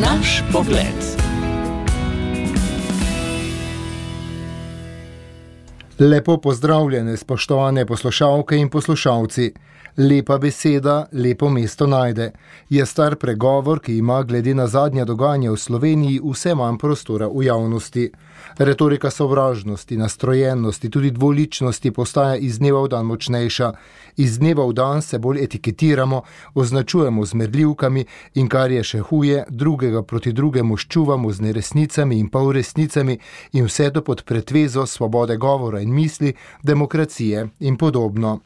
Naš pogled. Lepo pozdravljene, spoštovane poslušalke in poslušalci. Lepa beseda, lepo mesto najde. Je star pregovor, ki ima glede na zadnja dogajanja v Sloveniji vse manj prostora v javnosti. Retorika sovražnosti, nastrojenosti, tudi dvoličnosti postaja iz dneva v dan močnejša. Iz dneva v dan se bolj etiketiramo, označujemo z merljivkami in kar je še huje, drugega proti drugemu ščuvamo z neresnicami in polresnicami in vse to pod pretvezo svobode govora in misli, demokracije in podobno.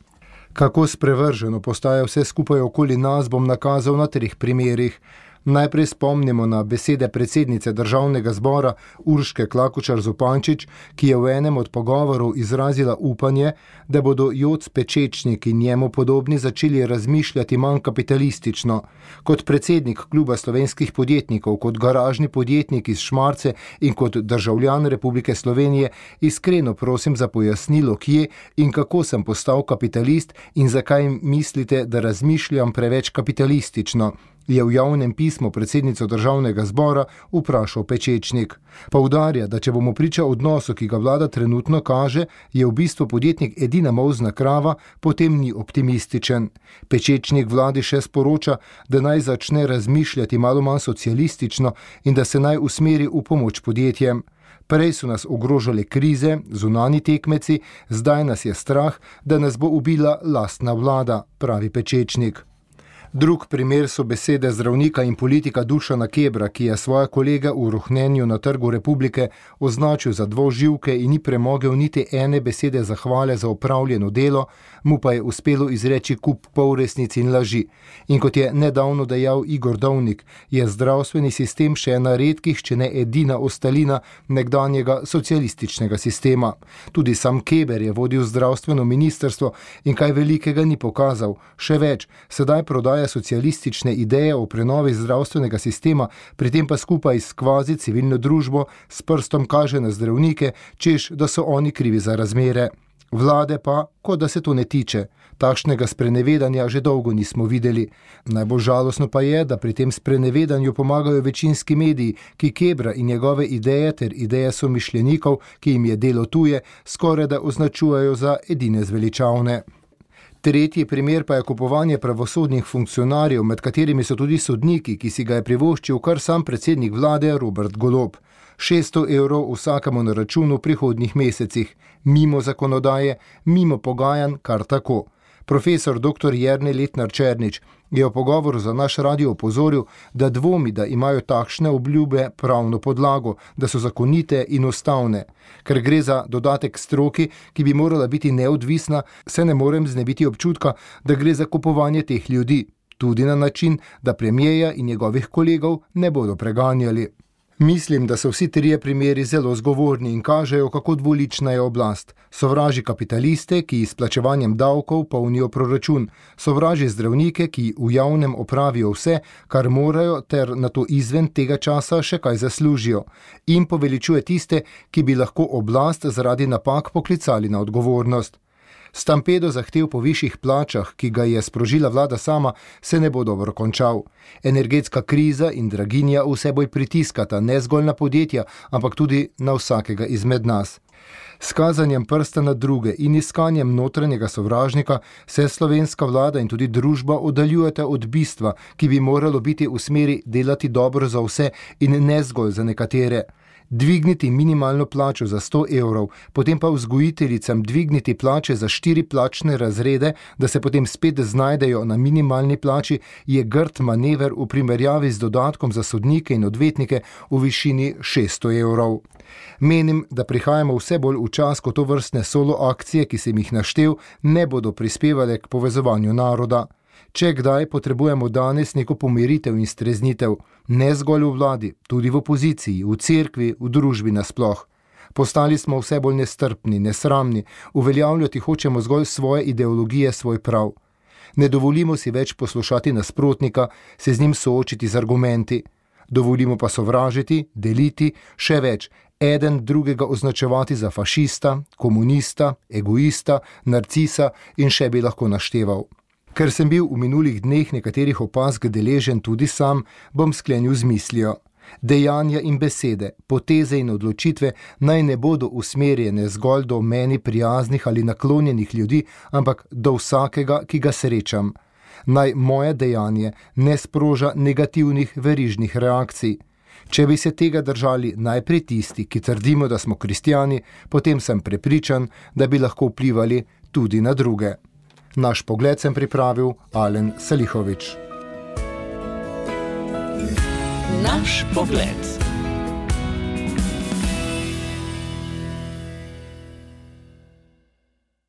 Kako sprevrženo postaja vse skupaj okoli nas, bom nakazal na treh primerih. Najprej spomnimo na besede predsednice državnega zbora Urške Klakočar Zupančič, ki je v enem od pogovorov izrazila upanje, da bodo jod pečečniki njemu podobni začeli razmišljati manj kapitalistično. Kot predsednik kluba slovenskih podjetnikov, kot garažni podjetnik iz Šmarce in kot državljan Republike Slovenije iskreno prosim za pojasnilo, kje in kako sem postal kapitalist in zakaj mislite, da razmišljam preveč kapitalistično je v javnem pismu predsednico državnega zbora vprašal Pečečnik. Poudarja, da če bomo priča odnosu, ki ga vlada trenutno kaže, je v bistvu podjetnik edina mozna krava, potem ni optimističen. Pečečnik vladi še sporoča, da naj začne razmišljati malo manj socialistično in da se naj usmeri v pomoč podjetjem. Prej so nas ogrožale krize, zunani tekmeci, zdaj nas je strah, da nas bo ubila lastna vlada, pravi Pečečnik. Drug primer so besede zdravnika in politika Dušana Kebra, ki je svoje kolege v rohnenju na trgu republike označil za dvoživke in ni premogel niti ene besede zahvale za upravljeno delo, mu pa je uspelo izreči kup polresnic in laži. In kot je nedavno dejal Igor Dovnik, je zdravstveni sistem še ena redkih, če ne edina ostalina nekdanjega socialističnega sistema. Tudi sam Keber je vodil zdravstveno ministrstvo in kaj velikega ni pokazal. Še več, sedaj prodaja izvaja socialistične ideje o prenovi zdravstvenega sistema, pri tem pa skupaj s kvazi civilno družbo s prstom kaže na zdravnike, češ da so oni krivi za razmere. Vlade pa, kot da se to ne tiče. Takšnega sprenevedanja že dolgo nismo videli. Najbolj žalostno pa je, da pri tem sprenevedanju pomagajo večinski mediji, ki Kebra in njegove ideje ter ideje somišljenikov, ki jim je delo tuje, skoraj da označujejo za edine zveličavne. Tretji primer pa je kupovanje pravosodnih funkcionarjev, med katerimi so tudi sodniki, ki si ga je privoščil kar sam predsednik vlade Robert Golob. 600 evrov vsakemu na računu v prihodnih mesecih, mimo zakonodaje, mimo pogajanj, kar tako. Profesor dr. Jrne Letnar Černič je v pogovoru za naš radio opozoril, da dvomi, da imajo takšne obljube pravno podlago, da so zakonite in ustavne. Ker gre za dodatek stroki, ki bi morala biti neodvisna, se ne morem znebiti občutka, da gre za kupovanje teh ljudi, tudi na način, da premijeja in njegovih kolegov ne bodo preganjali. Mislim, da so vsi trije primeri zelo zgovorni in kažejo, kako dvolična je oblast. Sovraži kapitaliste, ki s plačevanjem davkov polnijo proračun, sovraži zdravnike, ki v javnem opravijo vse, kar morajo, ter na to izven tega časa še kaj zaslužijo, in poveličuje tiste, ki bi lahko oblast zaradi napak poklicali na odgovornost. Stampedo zahtev po višjih plačah, ki ga je sprožila vlada sama, se ne bo dobro končal. Energetska kriza in draginja vse bolj pritiskata ne zgolj na podjetja, ampak tudi na vsakega izmed nas. S kazanjem prsta na druge in iskanjem notranjega sovražnika se slovenska vlada in tudi družba oddaljujete od bistva, ki bi moralo biti v smeri delati dobro za vse in ne zgolj za nekatere dvigniti minimalno plačo za 100 evrov, potem pa vzgojiteljicam dvigniti plače za štiri plačne razrede, da se potem spet znajdejo na minimalni plači, je grd manever v primerjavi z dodatkom za sodnike in odvetnike v višini 600 evrov. Menim, da prihajamo vse bolj v čas, ko to vrstne solo akcije, ki sem jih naštel, ne bodo prispevale k povezovanju naroda. Če kdaj potrebujemo danes neko pomiritev in streznitev, ne zgolj v vladi, tudi v opoziciji, v cerkvi, v družbi nasploh. Postali smo vse bolj nestrpni, nesramni, uveljavljati hočemo zgolj svoje ideologije, svoj prav. Ne dovolimo si več poslušati nasprotnika, se z njim soočiti z argumenti. Dovolimo pa sovražiti, deliti, še več, eden drugega označevati za fašista, komunista, egoista, narcisa in še bi lahko našteval. Ker sem bil v minulih dneh nekaterih opazk deležen tudi sam, bom sklenil z mislijo. Dejanja in besede, poteze in odločitve naj ne bodo usmerjene zgolj do meni prijaznih ali naklonjenih ljudi, ampak do vsakega, ki ga srečam. Naj moje dejanje ne sproža negativnih verižnih reakcij. Če bi se tega držali najprej tisti, ki trdimo, da smo kristijani, potem sem prepričan, da bi lahko vplivali tudi na druge. Naš pogled sem pripravil Alen Salihovič. Naš pogled.